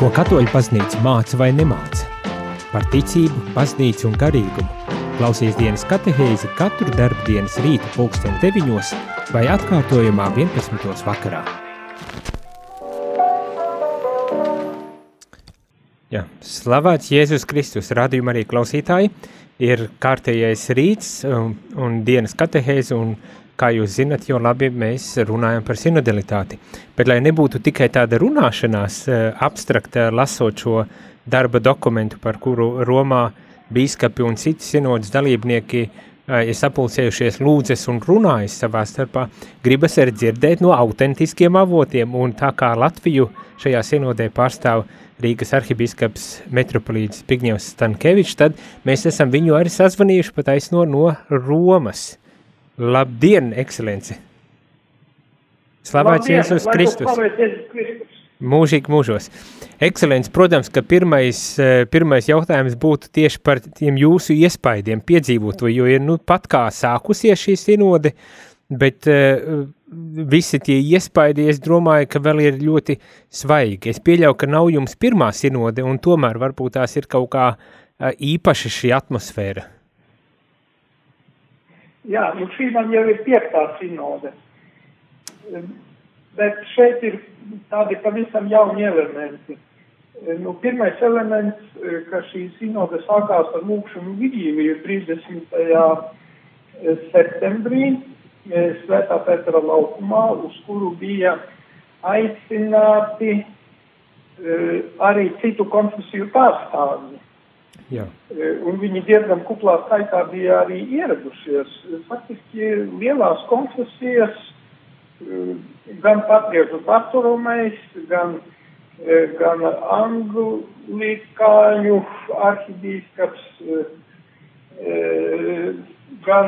Ko katoļu paznīca māca vai nemāca? Par ticību, paznīcu un garīgumu. Klausies dienas katehēzi katru darbu dienas rīta pulksten 9 vai atkārtojumā 11. vakarā. Ja, slavēts Jēzus Kristus, radījuma arī klausītāji, ir kārtējais rīts un, un dienas katehēze un kā jūs zinat, jo labi mēs runājam par sinodalitāti. Bet lai nebūtu tikai tāda runāšanās eh, abstrakta, lasot šo darba dokumentu, par kuru Romā bīskapi un citi sinodas dalībnieki eh, ir sapulcējušies lūdzes un runājas savā starpā, gribas arī dzirdēt no autentiskiem avotiem, un tā kā Latviju šajā sinodē pārstāv Rīgas arhibīskaps metropolīts Pigņevs Stankevičs, tad mēs esam viņu arī sazvanījuši pat aizno no Romas. Labdien, ekscelence! Slavēts Jēzus Kristus! Mūžīgi mūžos. Ekscelents, protams, ka pirmais, eh, pirmais jautājums būtu tieši par tiem jūsu iespaidiem piedzīvoto, jo ir nu pat kā sākusies šī sinode, bet uh, visi tie iespaidi, es domāju, ka vēl ir ļoti svaigi. Es pieļauju, ka nav jums pirmā sinode, un tomēr varbūt tās ir kaut kā uh, īpaša šī atmosfēra. Jā, nu šī man jau ir piektā sinode. Bet šeit ir tādi pavisam jauni elementi. Nu, pirmais elements, ka šī sinode sākās ar lūkšanu vigīliju 30. septembrī Svētā Petra laukumā, uz kuru bija aicināti arī citu konfesiju pārstāvji. Jā. E, un viņi diezgan kuplā skaitā bija arī ieradušies. Faktiski lielās konfesijas, e, gan patriešu paturumais, gan, e, gan anglikāņu arhibīskaps, gan,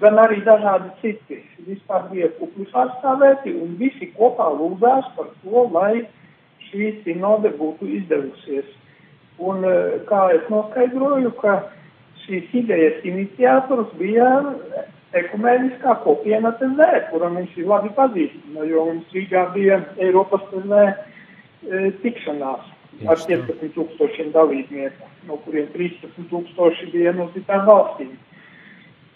gan arī dažādi citi. Vispār bija kupli pārstāvēti un visi kopā lūdzās par to, lai šī sinode būtu izdevusies. Un eh, kā es noskaidroju, ka šīs idejas iniciators bija ekumēniskā kopiena TV, kuram viņš ir labi pazīstama, jo mums Rīgā bija Eiropas TV e, tikšanās ar 15 tūkstošiem dalībnieku, no kuriem 13 tūkstoši bija no citām valstīm.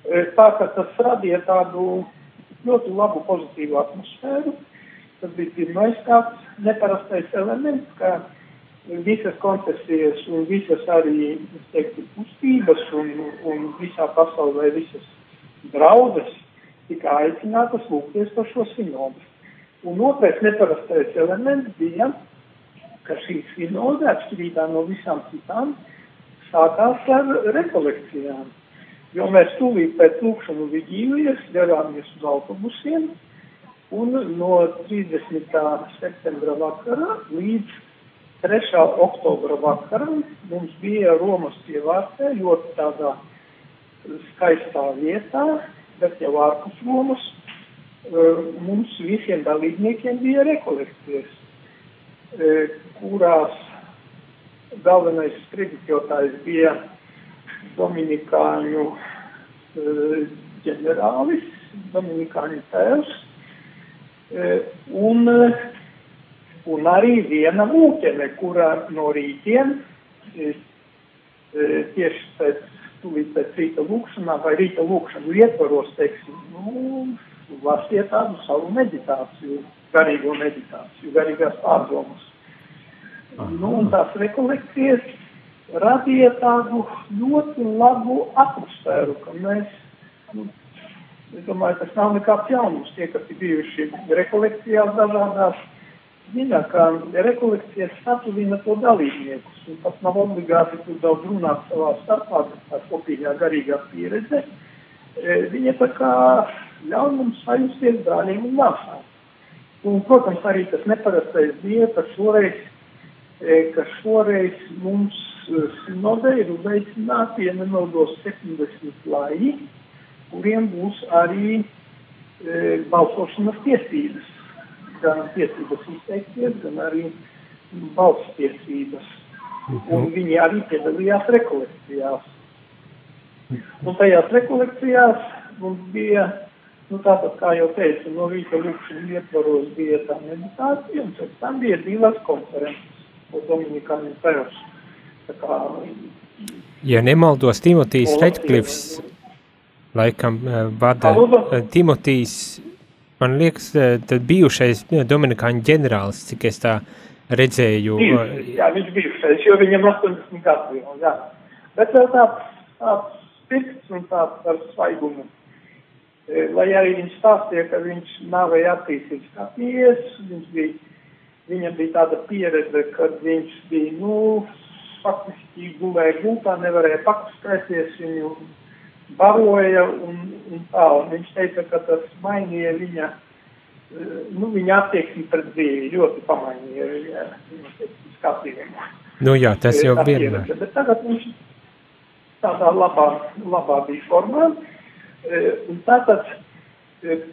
E, tā ka tas radīja tādu ļoti labu pozitīvu atmosfēru. Tas bija pirmais tāds neparastais elements, ka visas konfesijas un visas arī, teiktu, kustības un, un visā pasaulē visas draudzes tika aicinātas lūgties par šo sinodu. Un otrais neparastais elements bija, ka šī sinode, atšķirībā no visām citām, sākās ar rekolekcijām. Jo mēs tūlīt pēc lūkšanu vigīlijas devāmies uz autobusiem, un no 30. septembra vakara līdz 3. oktobra vakarā mums bija Romas pievārtē ļoti tādā skaistā vietā, bet jau ārpus Romas. Mums visiem dalībniekiem bija rekolekcijas, kurās galvenais kreditotājs bija Dominikāņu ģenerālis, Dominikāņu tēvs. Un un arī viena mūķene, kurā no rītiem e, tieši pēc, pēc rīta lūkšanā vai rīta lūkšanu ietvaros, teiksim, nu, lasiet tādu savu meditāciju, garīgo meditāciju, garīgās pārdomas. Nu, un tās rekolekcijas radīja tādu ļoti labu atmosfēru, ka mēs, nu, es domāju, tas nav nekāds jaunums, tie, kas ir bijuši rekolekcijās dažādās, zina, ka rekolekcijas satuvina to dalībniekus, un pat nav obligāti tur daudz runāt savā starpā, bet tā kopīgā garīgā pieredze, e, viņa tā kā ļauj mums sajusties brāļiem un māsām. Un, protams, arī tas neparastais bija, ka šoreiz, e, ka šoreiz mums e, sinodē ir uzaicināti, ja nemaldos, 70 laiņi, kuriem būs arī e, balsošanas tiesības gan tiesības izteikties, gan arī balss tiesības. Un viņi arī piedalījās rekolekcijās. Un tajās rekolekcijās mums bija, nu tāpat kā jau teicu, no rīta lūkšana ietvaros bija tā meditācija, un pēc tam bija divas konferences. ko Dominikāņu tevs. Tā kā, Ja nemaldos, Timotīs Reģklifs laikam eh, vada Lūdzu. Man liekas, eh, tad bijušais Dominikāņu ģenerālis, cik es tā redzēju. bijušais, jā, viņš bijušais, jo viņam 80 gadu jā. Bet vēl tāds, tāds spirts un tāds ar svaigumu. E, Lai arī viņš stāstīja, ka viņš nāvēja attīstīts kā tiesas, viņš bija, viņam bija tāda pieredze, kad viņš bija, nu, faktiski gulēja gultā, nevarēja pakustēties, viņu baroja un, un tā, un viņš teica, ka tas mainīja viņa, e, nu, viņa attieksmi pret dzīvi, ļoti pamainīja viņa, viņa teiksim, skatījumu. Nu jā, tas jau vienmēr. Bet tagad viņš tādā labā, labā bija formā. E, Un tātad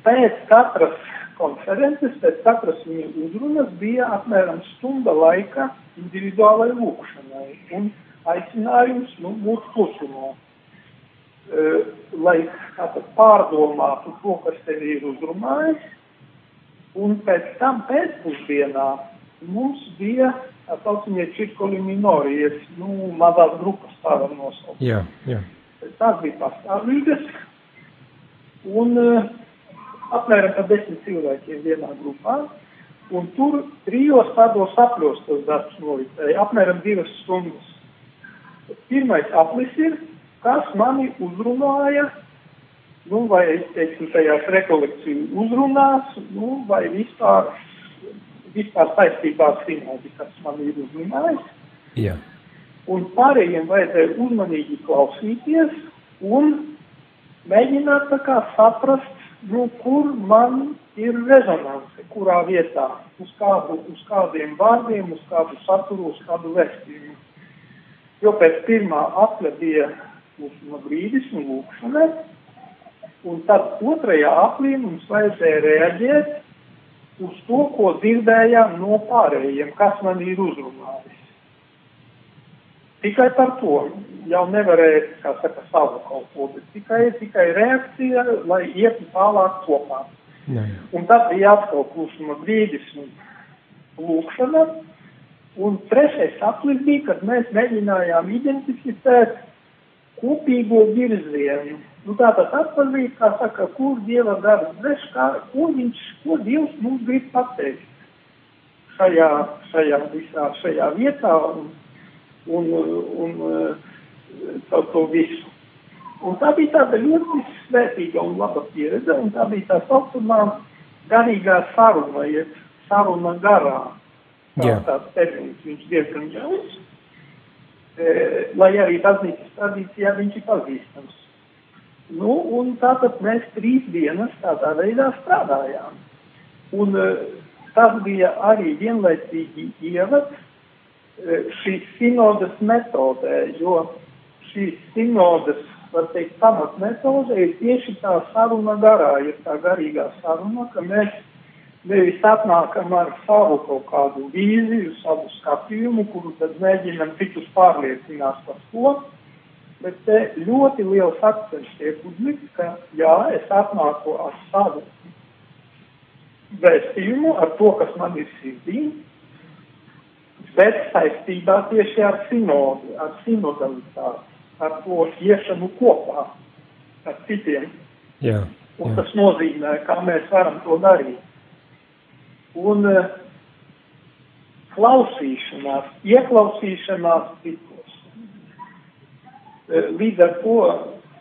pēc katras konferences, pēc katras viņa uzrunas bija apmēram stunda laika individuālai lūkšanai un aicinājums nu, būt klusumā. E, Lai pārdomātu to, kas tevi ir uzrunājis, un pēc tam pēcpusdienā mums bija tā saucamie čirkoli minorijas, nu, mazās grupas tā var nosaukt. Jā, jā. Tās bija pastāvīgas, un uh, apmēram par desmit cilvēkiem vienā grupā, un tur trijos tādos apļos tas darbs noritēja, apmēram divas stundas. Pirmais aplis ir, kas mani uzrunāja, nu, vai, teiksim, tajās rekolekciju uzrunās, nu, vai vispār, vispār saistībā ar sinodi, kas man ir uzrunājis jā. un pārējiem vajadzēja uzmanīgi klausīties un mēģināt tā kā saprast, nu, kur man ir rezonance, kurā vietā, uz, kādu, uz kādiem vārdiem, uz kādu saturu, uz kādu vēstījumu. Jo pēc pirmā apļa klusuma brīdis un lūkšana, un tad otrajā aplī mums vajadzēja reaģēt uz to, ko dzirdējām no pārējiem, kas man ir uzrunājis. Tikai par to jau nevarēja, kā saka, savu kaut ko, bet tikai, tikai reakcija, lai ietu tālāk kopā. Jā. Un tad bija atkal klusuma brīdis un lūkšana. Un trešais aplis bija, kad mēs mēģinājām identificēt kopīgo virzienu. Nu, tātad atpazīt, kā saka, kur Dieva dreš, kā, ko viņš, ko Dievs mums grib pateikt šajā, šajā visā, šajā vietā un, un, un, un caur to visu. Un tā bija tāda ļoti svētīga un laba pieredze, un tā bija tā saucamā garīgā saruna, jeb saruna garā. Tā, Jā. tāds termins, viņš diezgan jauns, lai arī baznīcas tradīcijā viņš ir pazīstams. Nu, un tātad mēs trīs dienas tādā veidā strādājām. Un tas bija arī vienlaicīgi ievads šīs sinodas metodē, jo šīs sinodas, var teikt, pamatmetode ir tieši tā saruna garā, ir tā garīgā saruna, ka mēs nevis atnākam ar savu kaut kādu vīziju, savu skatījumu, kuru tad mēģinam citus pārliecināt par to, bet te ļoti liels akcents tiek uzlikts, ka jā, es atnāku ar savu vēstījumu, ar to, kas man ir sirdī, bet saistībā tieši ar sinodu, ar sinodalitāti, ar to iešanu kopā ar citiem. Jā, Un jā. tas nozīmē, kā mēs varam to darīt. Un uh, klausīšanās, ieklausīšanās citos. Uh, līdz ar to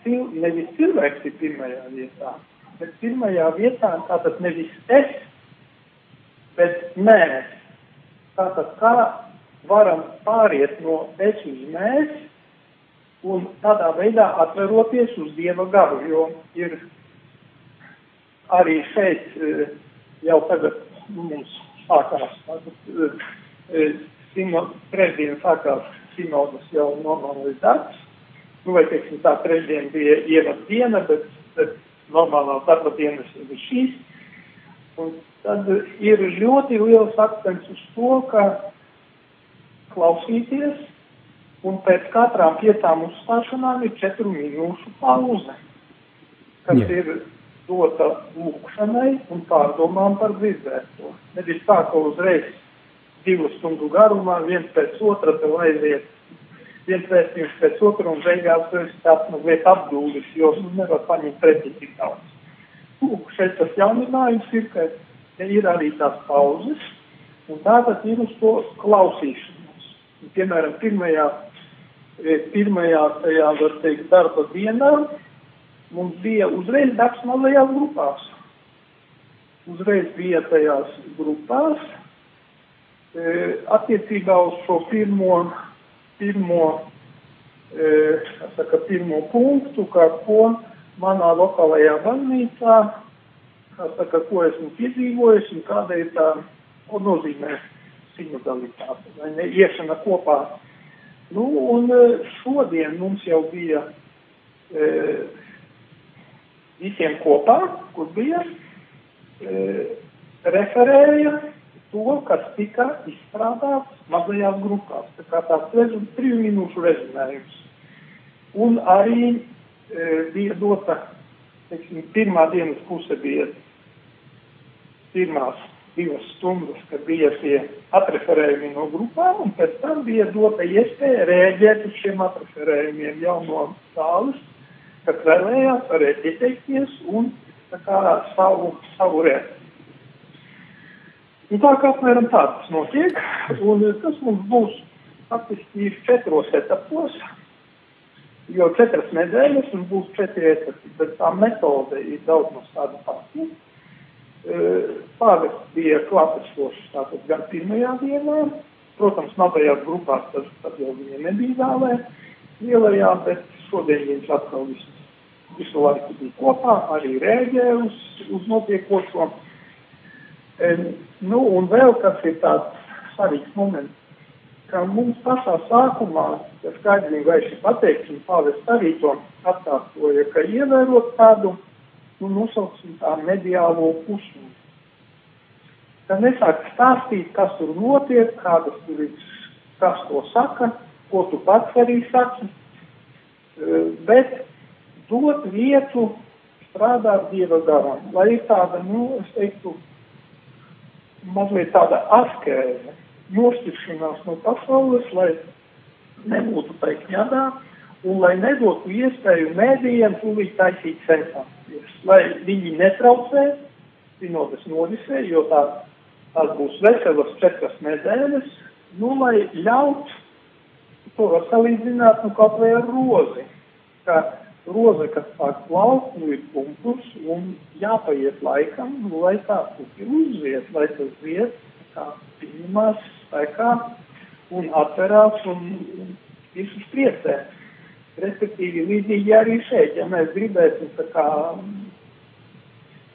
cil, nevis cilvēks ir pirmajā vietā, bet pirmajā vietā tātad nevis es, bet mēs. Tātad kā varam pāriet no es uz mēs un tādā veidā atveroties uz Dieva garu, jo ir arī šeit eh, jau tagad mums sākās, eh, sino, trešdien sākās sinodas jau normālais darbs, nu vai teiksim tā trešdien bija ievad diena, bet, bet normālā darba dienas ir šīs, un tad ir ļoti liels akcents uz to, ka klausīties, un pēc katrām piecām uzstāšanām ir četru minūšu pauze, kas Jā. ir dota lūkšanai un pārdomām par dzirdēto. Nevis tā, ka uzreiz divu stundu garumā, viens pēc otra tev aiziet, viens vēstījums pēc otra un beigās tu esi tāds mazliet apdūlis, jo nu, nevar paņemt pretī tik daudz. Lūk, šeit tas jauninājums ir, ka ir arī tās pauzes, un tātad ir uz to klausīšanos. Piemēram, pirmajā, e, pirmajā tajā, var teikt, darba dienā mums bija uzreiz darbs mazajās grupās. Uzreiz bija tajās grupās, e, attiecībā uz šo pirmo, pirmo, e, saka, pirmo punktu, kā ko manā lokālajā baznīcā, saka, ko esmu piedzīvojis un kāda ir tā, nozīmē sinodalitāte, vai ne, iešana kopā. Nu, un e, šodien mums jau bija e, visiem kopā, kur bija, e, referēja to, kas tika izstrādāts mazajās grupās. Tā kā tāds rezum, triju minūšu rezumējums. Un arī e, bija dota, teiksim, pirmā dienas puse bija pirmās divas stundas, kad bija šie atreferējumi no grupām, un pēc tam bija dota iespēja rēģēt uz šiem atreferējumiem jau no zāles kas vēlējās, varēja pieteikties un kā, savu, savu reakciju. Nu, tā kā apmēram tā tas notiek, un tas mums būs faktiski četros etapos, jo četras nedēļas un būs četri etapi, bet tā metode ir daudz no tāda pati. Pāvests bija klātesošs tātad gan pirmajā dienā, protams, mazajās grupās tas, tad jau viņiem nebija zālē lielajā, bet šodien viņš atkal visu, visu laiku bija kopā, arī rēģēja uz, uz notiekošo. E, nu, un vēl kas ir tāds svarīgs moments, ka mums pašā sākumā, ja skaidrīgi vairs ir pateikts, un pāvests arī to atkārtoja, ka ievērot tādu, nu, nosauksim tā mediālo pusmu. Ka nesāk stāstīt, kas tur notiek, kādas tur ir, kas to saka, ko tu pats arī saki, Eh, bet dot vietu strādāt Dieva garam, lai ir tāda, nu, es teiktu, mazliet tāda askēze, nošķiršanās no pasaules, lai nebūtu kņadā un lai nedotu iespēju mēdījiem tūlīt taisīt sensācijas, lai viņi netraucē sinodas norisē, jo tā, tās būs veselas četras nedēļas, nu, lai ļaut to var salīdzināt nu, kaut vai ar rozi. Kā roze, kas sāk plaukt, nu ir punktus un jāpaiet laikam, lai tā puķi uzziet, lai tas ziet, kā pieņemās spēkā un atverās un, visus priecē. Respektīvi, līdzīgi arī šeit, ja mēs gribēsim tā kā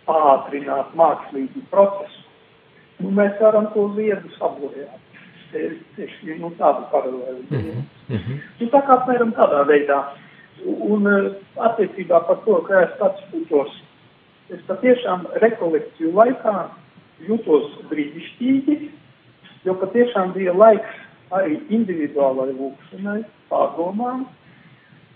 pātrināt mākslīgu procesu, nu, mēs varam to ziedu sabojāt tieši nu, tādu paralēli. Mm -hmm. Nu, tā kā apmēram tādā veidā. Un eh, attiecībā par to, kā es pats jutos, es patiešām rekolekciju laikā jutos brīnišķīgi, jo patiešām bija laiks arī individuālai lūkšanai, pārdomām,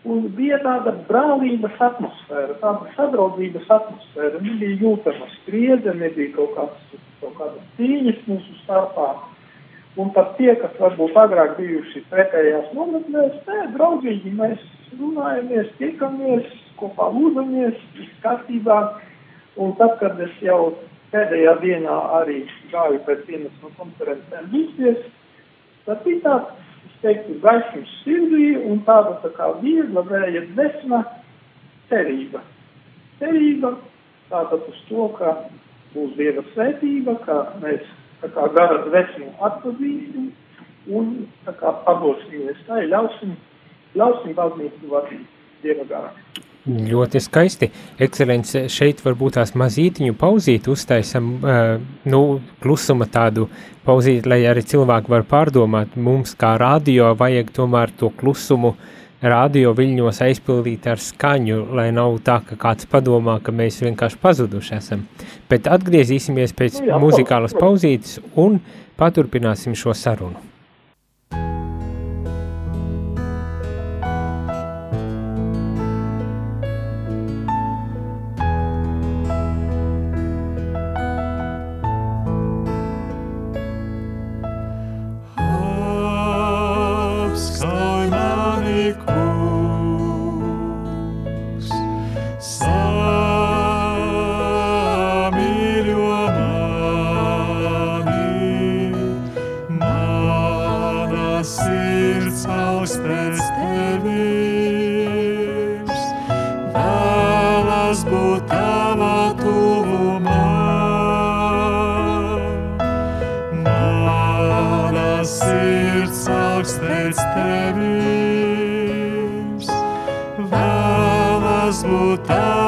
un bija tāda brālības atmosfēra, tāda sadraudzības atmosfēra, nebija jūtama spriedze, nebija kaut kādas, kaut kādas cīņas mūsu starpā Un pat tie, kas varbūt agrāk bijuši pretējās nometnēs, nē, draudzīgi mēs runājamies, tiekamies, kopā lūdzamies, viss kārtībā. Un tad, kad es jau pēdējā dienā arī gāju pēc vienas no konferencēm līdzies, tad bija tāds, es teiktu, gaismas sirdī un tāda tā kā viegla vēja desma cerība. Cerība tātad uz to, ka būs Dieva svētība, ka mēs kā gara dvēsmu atpazīsim un tā kā padosimies tai, ļausim, ļausim baznīcu vadīt Dieva garā. Ļoti skaisti. Ekscelence, šeit varbūt tās mazītiņu pauzīti uztaisam, nu, klusuma tādu pauzīti, lai arī cilvēki var pārdomāt. Mums kā radio vajag tomēr to klusumu uh, radio viļņos aizpildīt ar skaņu, lai nav tā, ka kāds padomā, ka mēs vienkārši pazuduši esam. Bet atgriezīsimies pēc nu Jā, muzikālas pauzītes un paturpināsim šo sarunu. būt tavā tuvumā. Mana sirds augs pēc tevis, vēlas būt tavā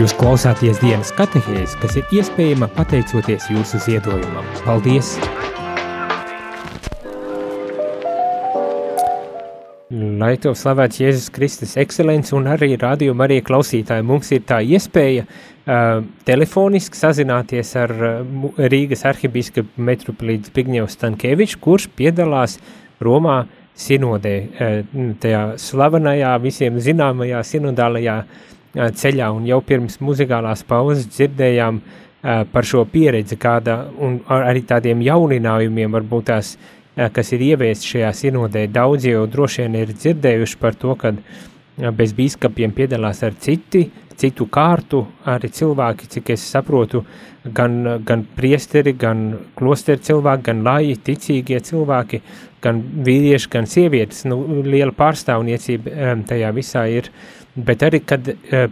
Jūs klausāties dienas katehēs, kas ir iespējama pateicoties jūsu ziedojumam. Paldies! Lai to slavēts Jēzus Kristus ekscelents un arī rādījuma arī klausītāji, mums ir tā iespēja uh, telefoniski sazināties ar uh, Rīgas arhibīskapu metropolītu Zbigņevu Stankēviču, kurš piedalās Romā sinodē, uh, tajā slavenajā, visiem zināmajā sinodālajā uh, ceļā, un jau pirms muzikālās pauzes dzirdējām uh, par šo pieredzi, kāda, un ar arī tādiem jauninājumiem varbūt tās uh, kas ir ieviest šajā sinodē. Daudzi jau droši vien ir dzirdējuši par to, ka bez bīskapiem piedalās ar citi, citu kārtu arī cilvēki, cik es saprotu, gan, gan priesteri, gan klosteri cilvēki, gan laji, ticīgie cilvēki, gan vīrieši, gan sievietes. Nu, liela pārstāvniecība tajā visā ir. Bet arī, kad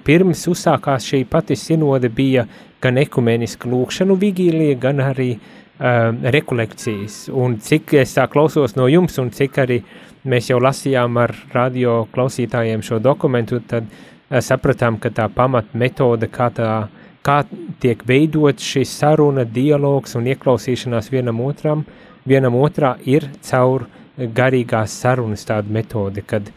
pirms uzsākās šī pati sinode, bija gan ekumeniska lūkšanu vigīlija, gan arī uh, uh, rekolekcijas, un cik es tā klausos no jums, un cik arī mēs jau lasījām ar radio klausītājiem šo dokumentu, tad uh, sapratām, ka tā pamat metode, kā, tā, kā tiek veidot šis saruna, dialogs un ieklausīšanās vienam otram, vienam otrā ir caur garīgās sarunas tāda metode, kad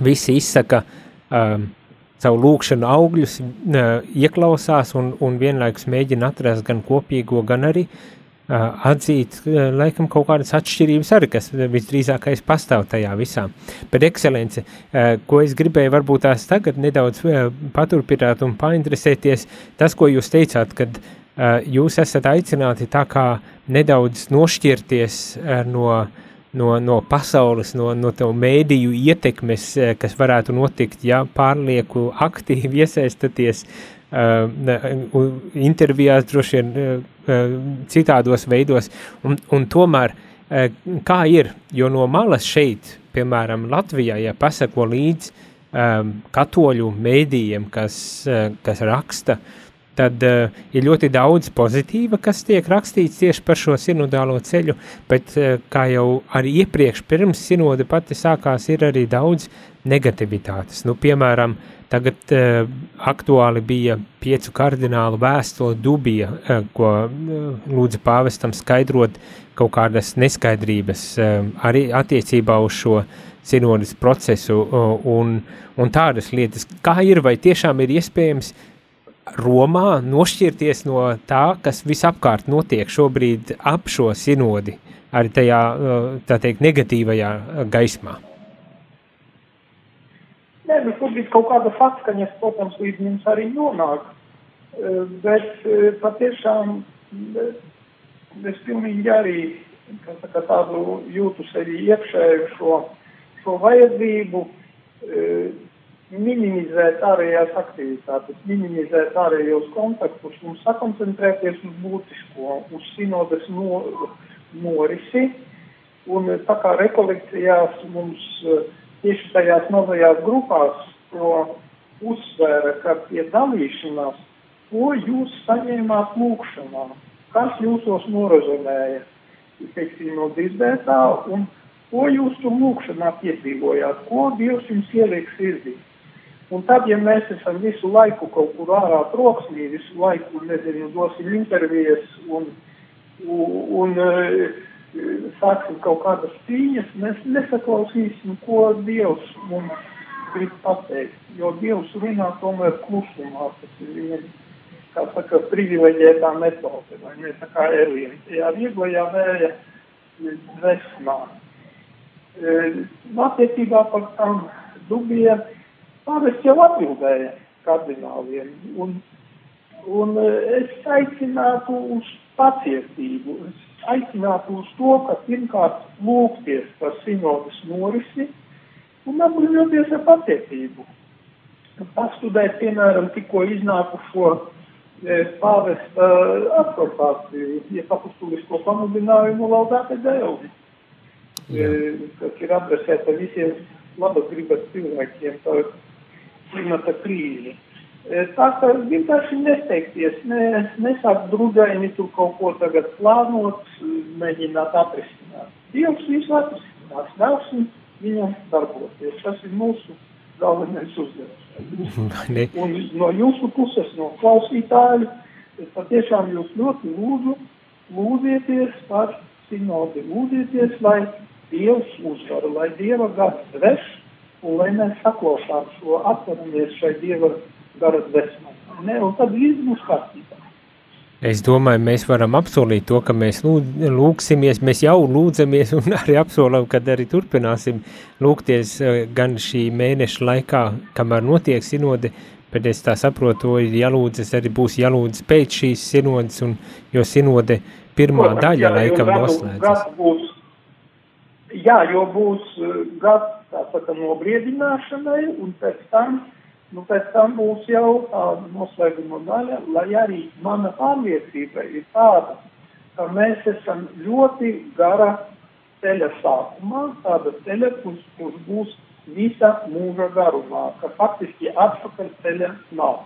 visi izsaka um, savu lūkšanu augļus, uh, ieklausās un, un vienlaikus mēģina atrast gan kopīgo, gan arī uh, atzīt, laikam, kaut kādas atšķirības arī, kas visdrīzākais pastāv tajā visā. Bet ekscelence, ko es gribēju varbūt tās tagad nedaudz paturpināt un painteresēties, tas, ko jūs teicāt, kad jūs esat aicināti tā kā nedaudz nošķirties no, no, no pasaules, no, no tev mēdīju ietekmes, kas varētu notikt, ja pārlieku aktīvi iesaistaties uh, intervijās, droši vien uh, citādos veidos, un, un tomēr uh, kā ir, jo no malas šeit, piemēram, Latvijā, ja pasako līdz um, katoļu mēdījiem, kas, uh, kas raksta, tad uh, ir ļoti daudz pozitīva, kas tiek rakstīts tieši par šo sinodālo ceļu, bet uh, kā jau arī iepriekš pirms sinode pati sākās, ir arī daudz negativitātes. Nu, piemēram, uh, Tagad uh, aktuāli bija piecu kardinālu vēstule Dubija, uh, ko uh, lūdza pāvestam skaidrot kaut kādas neskaidrības uh, arī attiecībā uz šo sinodas procesu uh, un, un tādas lietas. Kā ir, vai tiešām ir iespējams Romā nošķirties no tā, kas visapkārt notiek šobrīd ap šo sinodi, arī tajā, uh, tā teikt, negatīvajā gaismā? Nē, nu, bija kaut kāda atskaņas, protams, līdz mums arī nonāk. Eh, bet eh, patiešām eh, es pilnīgi arī saka, tādu jūtu sevi iekšēju šo, šo vajadzību minimizēt ārējās aktivitātes, minimizēt ārējos kontaktus un sakoncentrēties uz būtisko, uz sinodes no, norisi. Un tā kā rekolekcijās mums tieši tajās mazajās grupās to uzsvēra, ka pie dalīšanās, ko jūs saņēmāt lūkšanā, kas jūsos norezonēja, teiksim, no dzirdētā, un ko jūs tur lūkšanā piedzīvojāt, ko Dievs jums ieliek sirdī. Un tad, ja mēs esam visu laiku kaut kur ārā troksnī, visu laiku, nezinu, dosim intervijas un, un, un sāksim kaut kādas cīņas, mēs nesaklausīsim, ko Dievs mums grib pateikt. Jo Dievs runā tomēr klusumā, tas ir viena, kā saka, privileģētā metode, vai ne, tā kā Elīna, tajā vieglajā vēja dvēsmā. E, attiecībā par tam dubija pārēc jau atbildēja kardināliem, un, un es aicinātu uz pacietību, es aicinātu uz to, ka pirmkārt lūgties par sinodas norisi un apbruņoties ar pacietību. Pastudēt, piemēram, tikko iznākušo e, pāvesta e, apkorpāciju, ja papustulisko pamudinājumu laudāte Dēlvi, e, kas ir adresēta visiem labas gribas cilvēkiem par klimata krīzi. E, tā kā vienkārši nesteigties, ne, nesākt drudaini tur kaut ko tagad plānot, mēģināt atrisināt. Dievs visu atrisinās, ļausim viņam darboties. Tas ir mūsu galvenais uzdevums. Un no jūsu puses, no klausītāju, patiešām jūs ļoti lūdzu, lūdzieties par sinodi, lūdzieties, lai Dievs uzvara, lai Dieva gars veš, un lai mēs saklausām šo atveramies šai Dieva gara dvēsmē. Un tad viss būs kārtībā. Es domāju, mēs varam apsolīt to, ka mēs lūksimies, mēs jau lūdzamies un arī apsolam, kad arī turpināsim lūgties eh, gan šī mēneša laikā, kamēr notiek sinode, bet es tā saprotu, ir jālūdzas, arī būs jālūdzas pēc šīs sinodes, un, jo sinode pirmā Protams, daļa jā, laikam noslēdzas. Būs, jā, jo būs eh, gads, tā saka, nobriedināšanai, un pēc tam Nu, pēc tam būs jau tāda noslēguma daļa, lai arī mana pārliecība ir tāda, ka mēs esam ļoti gara ceļa sākumā, tāda ceļa, kurš, kurš būs visa mūža garumā, ka faktiski atpakaļ ceļa nav.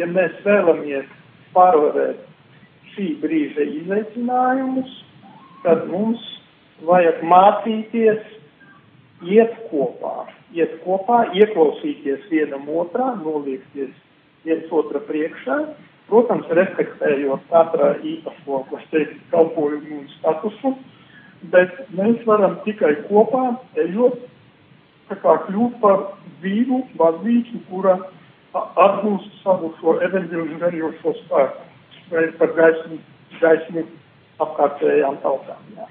Ja mēs vēlamies pārvarēt šī brīža izaicinājumus, tad mums vajag mācīties iet kopā iet kopā, ieklausīties vienam otrā, noliekties viens otra priekšā, protams, respektējot katra īpašo, kas teikt, kalpojumu un statusu, bet mēs varam tikai kopā ejot, tā kā kļūt par dzīvu baznīcu, kura atgūst savu šo evanģelizajošo spēku, vai par gaismu, gaismu apkārtējām tautām. Jā.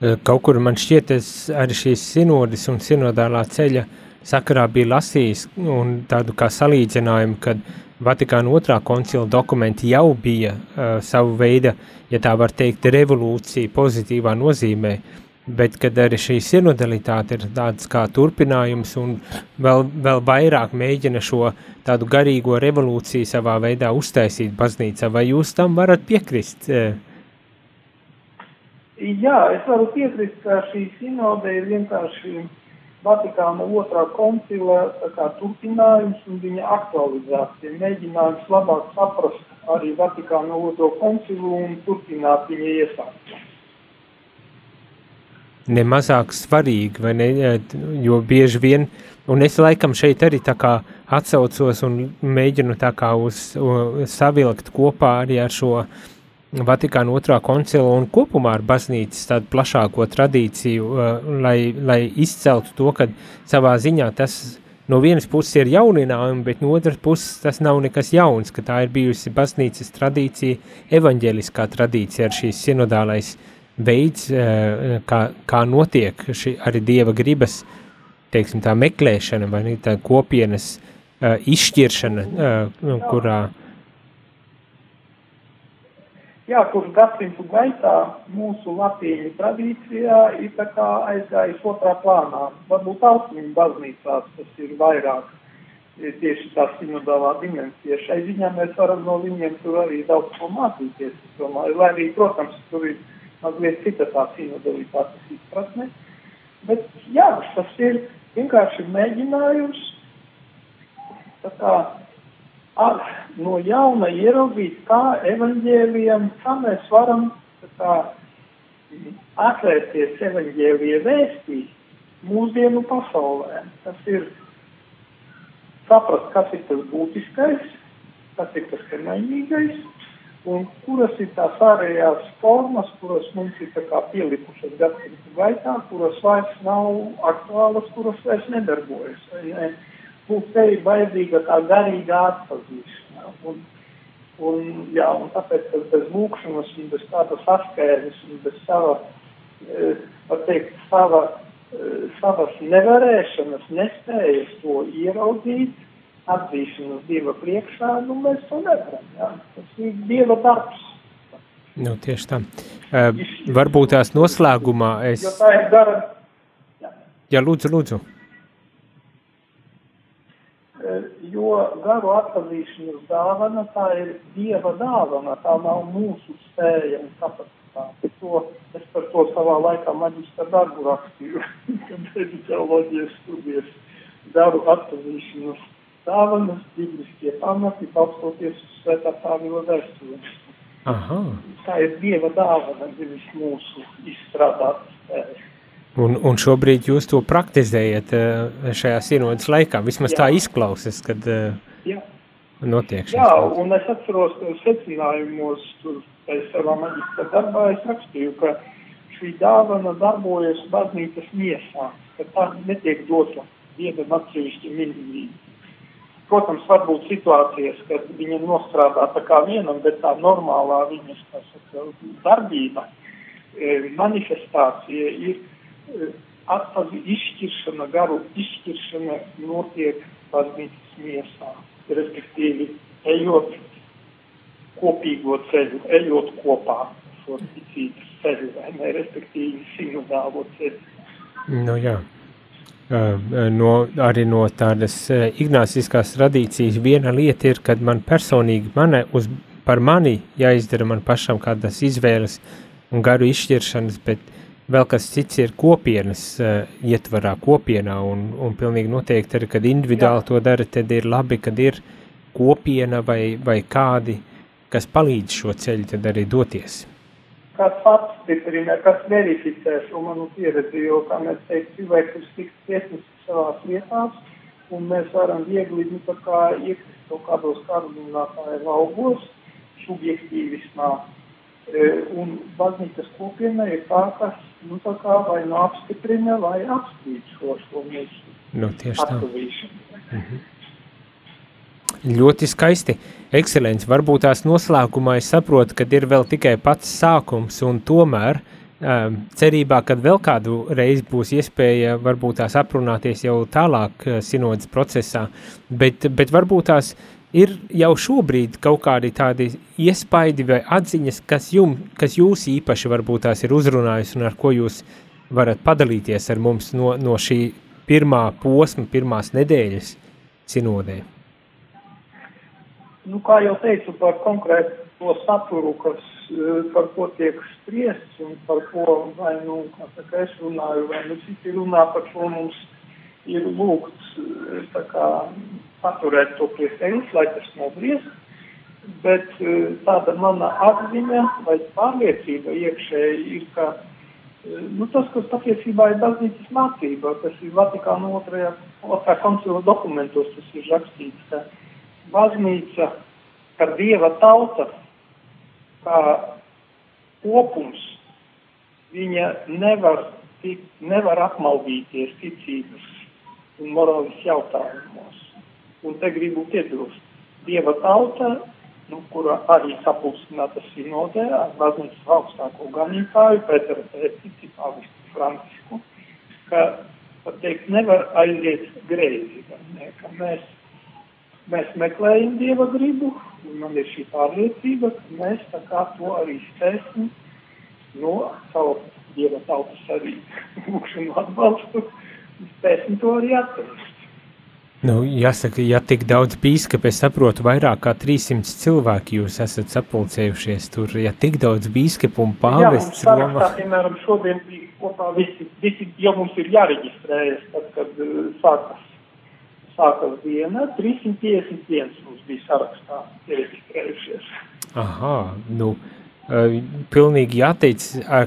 Eh, Kaut kur man šķiet, es arī šīs sinodas un sinodālā ceļa sakarā bija lasījis un tādu kā salīdzinājumu, kad Vatikāna otrā koncila dokumenti jau bija uh, savu veidu, ja tā var teikt, revolūcija pozitīvā nozīmē, bet kad arī šī sinodalitāte ir tāds kā turpinājums un vēl, vēl vairāk mēģina šo tādu garīgo revolūciju savā veidā uztaisīt baznīcā, vai jūs tam varat piekrist? Uh, Jā, es varu piekrist, ka šī sinode ir vienkārši Vatikāna otrā koncila turpinājums un viņa aktualizācija, mēģinājums labāk saprast arī Vatikāna otro koncilu un turpināt viņa iesākumu. Nemazāk svarīgi, vai ne, jo bieži vien, un es laikam šeit arī tā kā atsaucos un mēģinu tā kā uz, uz savilkt kopā arī ar šo uh, Vatikāna otrā koncila un kopumā ar baznīcas tādu plašāko tradīciju, uh, lai, lai izceltu to, ka savā ziņā tas no vienas puses ir jauninājumi, bet no otras puses tas nav nekas jauns, ka tā ir bijusi baznīcas tradīcija, evaņģeliskā tradīcija ar šīs sinodālais veids, uh, kā, kā notiek šī arī Dieva gribas, teiksim tā meklēšana vai tā kopienas uh, izšķiršana, kurā jā, kurš gadsimtu gaitā mūsu latīņu tradīcijā ir tā kā aizgājis otrā plānā. Varbūt austrumu baznīcās tas ir vairāk tieši tā sinodālā dimensija. Šai ziņā mēs varam no viņiem tur arī daudz ko mācīties. Domāju, lai arī, protams, tur ir mazliet cita tā sinodalitātes izpratne. Bet jā, tas ir vienkārši mēģinājums tā kā ar, no jauna ieraudzīt, kā evaņģēlijam, kā mēs varam kā, atvērties evaņģēlija vēstī mūsdienu pasaulē. Tas ir saprast, kas ir tas būtiskais, kas ir tas mainīgais, un kuras ir tās ārējās formas, kuras mums ir pielikušas gadsimtu gaitā, kuras vairs nav aktuālas, kuras vairs nedarbojas. Vai ne? Mums te ir vajadzīga tā garīga atpazīšana. Un, un, jā, un tāpēc, bez lūkšanas un bez tāda saskēres un bez sava, e, var teikt, sava, e, savas nevarēšanas, nespējas to ieraudzīt, atzīšanas Dieva priekšā, nu mēs to nevaram. Jā. Tas ir Dieva darbs. Nu, tieši tā. Uh, varbūt tās noslēgumā es... Jo tā ir gara... Jā, jā lūdzu, lūdzu jo garu atpazīšanas dāvana tā ir Dieva dāvana, tā nav mūsu spēja un kapacitāte. To, es par to savā laikā maģistra darbu rakstīju, kad beidzu teoloģijas studijas garu atpazīšanas dāvanas, bibliskie pamati, balstoties uz svētā Pāvila vēstuli. Tā ir Dieva dāvana, nevis mūsu izstrādāta spēja. Un, un šobrīd jūs to praktizējat uh, šajā sinodas laikā, vismaz Jā. tā izklausas, kad uh, Jā. notiek šis. Jā, un es atceros secinājumos, tur pēc savā maģiskā darbā es rakstīju, ka šī dāvana darbojas baznīcas miesā, ka tā netiek dota vienam atsevišķi minimīgi. Protams, var būt situācijas, kad viņa nostrādā tā kā vienam, bet tā normālā viņas saka, darbība, manifestācija ir atpazī izšķiršana, garu izšķiršana notiek baznīcas miesā, respektīvi ejot kopīgo ceļu, ejot kopā šo ticības ceļu, vai ne, respektīvi sinodālo ceļu. Nu jā. No, arī no tādas ignāciskās tradīcijas viena lieta ir, kad man personīgi mane, uz, par mani jāizdara man pašam kādas izvēles un garu izšķiršanas, bet uh, vēl kas cits ir kopienas uh, ietvarā, kopienā, un, un pilnīgi noteikti arī, kad individuāli Jā. to dara, tad ir labi, kad ir kopiena vai, vai kādi, kas palīdz šo ceļu tad arī doties. Kas apstiprina, kas verificē šo manu pieredzi, jo, kā mēs teikt, cilvēks ir tik tiesnesis savās vietās, un mēs varam viegli, nu, tā kā iekrist kaut kādos kārdinātāju laugos, subjektīvismā, e, un baznīcas kopiena ir tā, kas nu, tā kā vai nu apstiprina, vai apstrīd šo, šo mūsu nu, tieši tā. Mhm. ļoti skaisti. Ekscelents, varbūt tās noslēgumā es saprotu, ka ir vēl tikai pats sākums un tomēr um, cerībā, ka vēl kādu reizi būs iespēja varbūt tās aprunāties jau tālāk uh, sinodas procesā, bet, bet varbūt tās ir jau šobrīd kaut kādi tādi iespaidi vai atziņas, kas, jum, kas jūs īpaši varbūt tās ir uzrunājis un ar ko jūs varat padalīties ar mums no, no šī pirmā posma, pirmās nedēļas sinodē? Nu, kā jau teicu, par konkrētu to saturu, kas eh, par ko tiek spriests un par ko vai nu, kā es runāju, vai nu citi runā, par ko mums ir lūgts eh, tā kā paturēt to pie sevis, lai tas nobriest, bet eh, tāda mana atziņa vai pārliecība iekšēji ir, ka eh, nu, tas, kas patiesībā ir baznīcas mācība, tas ir Vatikāna otrajā, otrā koncila dokumentos, tas ir rakstīts, ka baznīca, ka Dieva tauta, kā kopums, viņa nevar, nevar apmaldīties ticības un morāles jautājumos un te gribu piebilst, Dieva tauta, nu, kura arī sapulcināta sinodē ar baznīcas augstāko ganītāju, Pēteru Pētici, Pāvistu Francisku, ka, pat teikt, nevar aiziet greizi, ne, ka mēs, mēs meklējam Dieva gribu, un man ir šī pārliecība, ka mēs tā kā to arī spēsim, no savu Dieva tautas arī lūkšanu atbalstu, spēsim to arī atrast. Nu, jāsaka, ja tik daudz bīskapi, es saprotu, vairāk kā 300 cilvēki jūs esat sapulcējušies tur, ja tik daudz bīskapu un pāvests Jā, mums sarakstā, piemēram, šodien bija kopā visi, visi, jo mums ir jāreģistrējas, tad, kad uh, sākas, sākas diena, 351 mums bija sarakstā iereģistrējušies. Aha, nu, Uh, pilnīgi jāteic,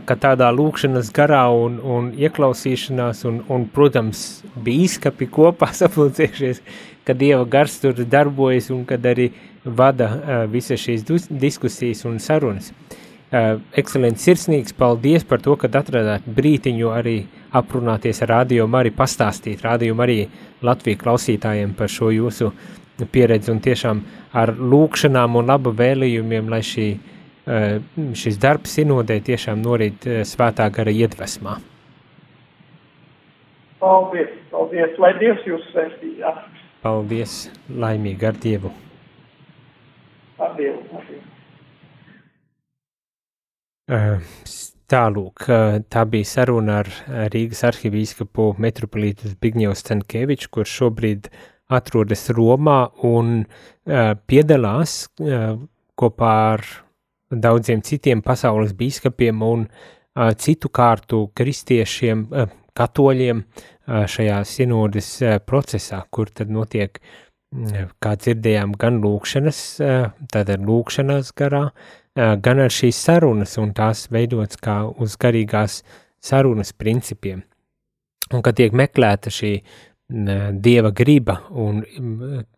ka tādā lūkšanas garā un, un ieklausīšanās, un, un, protams, bīskapi kopā sapulcējušies, ka Dieva gars tur darbojas un kad arī vada visas šīs diskusijas un sarunas. Ekscelents sirsnīgs, paldies par to, ka atradāt brītiņu arī aprunāties ar Radio Mariju, pastāstīt Radio Mariju Latviju klausītājiem par šo jūsu pieredzi un tiešām ar lūkšanām un laba vēlījumiem, lai šī uh, šis darbs sinodē tiešām norīt eh, svētā gara iedvesmā. Paldies, paldies, lai Dievs jūs sveitījā. Paldies, laimīgi ar Dievu. Ar Dievu, ar Dievu. Uh, Tālūk, tā bija saruna ar Rīgas arhivīskapu metropolītu Zbigņevs Cenkeviču, kurš šobrīd atrodas Romā un piedalās kopā ar daudziem citiem pasaules biskupiem un uh, citu kārtu kristiešiem, uh, katoļiem uh, šajā sinodas uh, procesā, kur tad notiek, kā dzirdējām, gan lūkšanas, uh, tātad lūkšanas garā, uh, gan ar šīs sarunas, un tās veidots kā uz garīgās sarunas principiem. Un kad tiek meklēta šī uh, dieva griba un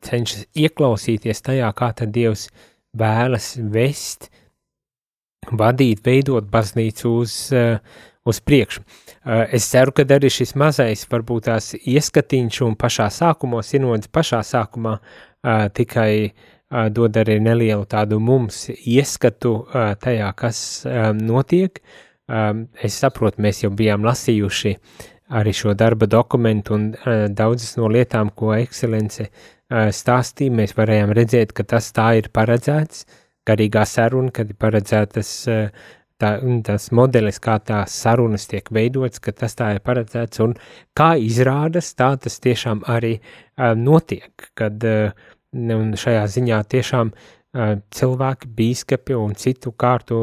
cenšas ieklausīties tajā, kā tad dievs vēlas vest vadīt, veidot baznīcu uz, eh, uz priekšu. Eh, es ceru, ka arī šis mazais, varbūt tās ieskatiņš un pašā sākumā, sinodas pašā sākumā, eh, tikai dod arī nelielu tādu mums ieskatu tajā, kas notiek. Es saprotu, mēs jau bijām lasījuši arī šo darba dokumentu un daudzas no lietām, ko ekscelence stāstīja, mēs varējām redzēt, ka tas tā ir paredzēts, uh, garīgā saruna, kad ir paredzētas eh, tā, tas modelis, kā tās sarunas tiek veidotas, ka tas tā ir paredzēts, un kā izrādas, tā tas tiešām arī uh, notiek, kad uh, šajā ziņā tiešām cilvēki, bīskapi un citu kārtu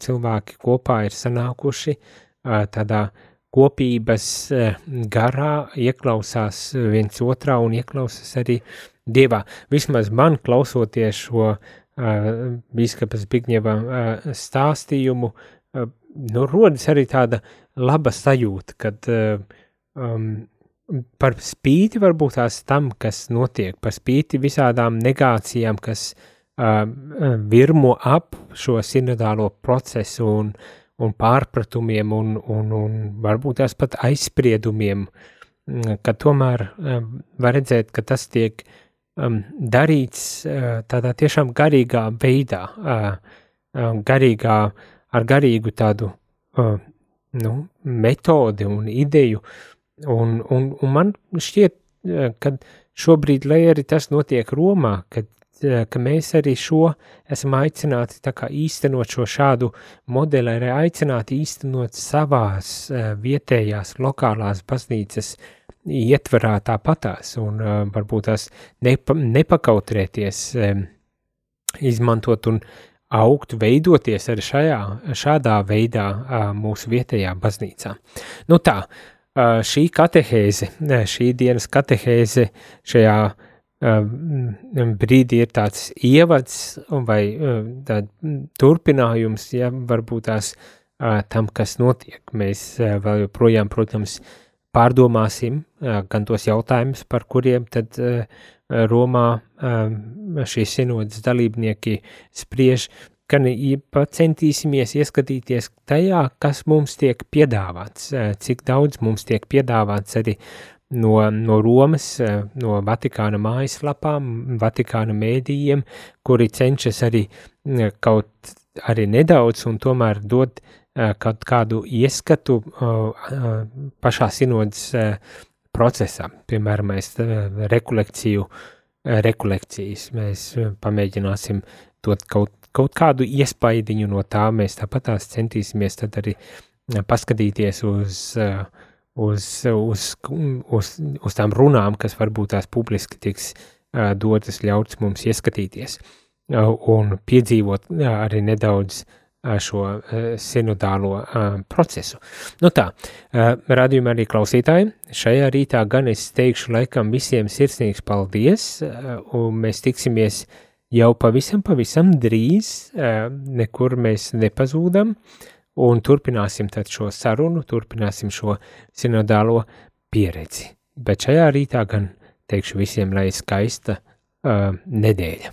cilvēki kopā ir sanākuši tādā kopības garā, ieklausās viens otrā un ieklausās arī Dievā. Vismaz man klausoties šo uh, Bīskapas Bigņeva stāstījumu, nu, rodas arī tāda laba sajūta, kad um, par spīti varbūt tās tam, kas notiek, par spīti visādām negācijām, kas uh, virmo ap šo sinodālo procesu un, un pārpratumiem un, un, un varbūt tās pat aizspriedumiem, ka tomēr uh, var redzēt, ka tas tiek um, darīts uh, tādā tiešām garīgā veidā, uh, uh, garīgā, ar garīgu tādu uh, nu, metodi un ideju, un, un, un man šķiet, uh, ka šobrīd, lai arī tas notiek Romā, kad ka mēs arī šo esam aicināti īstenot šo šādu modeli, arī aicināti īstenot savās vietējās lokālās baznīcas ietverā tāpatās un uh, varbūt tās nepa, nepakautrēties, um, izmantot un augt, veidoties arī šajā, šādā veidā uh, mūsu vietējā baznīcā. Nu tā, uh, šī katehēze, šī dienas katehēze šajā uh, brīdī ir tāds ievads vai uh, tā, turpinājums, ja varbūt tās uh, tam, kas notiek. Mēs uh, vēl joprojām, protams, uh, pārdomāsim gan tos jautājumus, par kuriem tad Romā šīs sinodas dalībnieki spriež, gan centīsimies ieskatīties tajā, kas mums tiek piedāvāts, cik daudz mums tiek piedāvāts arī no, no Romas, no Vatikāna mājaslapām, Vatikāna mēdījiem, kuri cenšas arī kaut arī nedaudz un tomēr uh, kaut kādu ieskatu pašā sinodas procesā, piemēram, mēs rekolekciju, rekolekcijas, mēs pamēģināsim dot kaut, kaut kādu iespaidiņu no tā, mēs tāpat tās centīsimies tad arī paskatīties uz, uz, uz, uz, uz tām runām, kas varbūt tās publiski tiks dotas ļauts mums ieskatīties. Un piedzīvot arī nedaudz uh, šo sinodālo procesu. Nu tā, radījumā arī klausītāji, šajā rītā gan es teikšu laikam visiem sirsnīgs paldies, un mēs tiksimies jau pavisam, pavisam drīz, nekur mēs nepazūdam, un turpināsim tad šo sarunu, turpināsim šo sinodālo pieredzi. Bet šajā rītā gan teikšu visiem, lai skaista uh, nedēļa.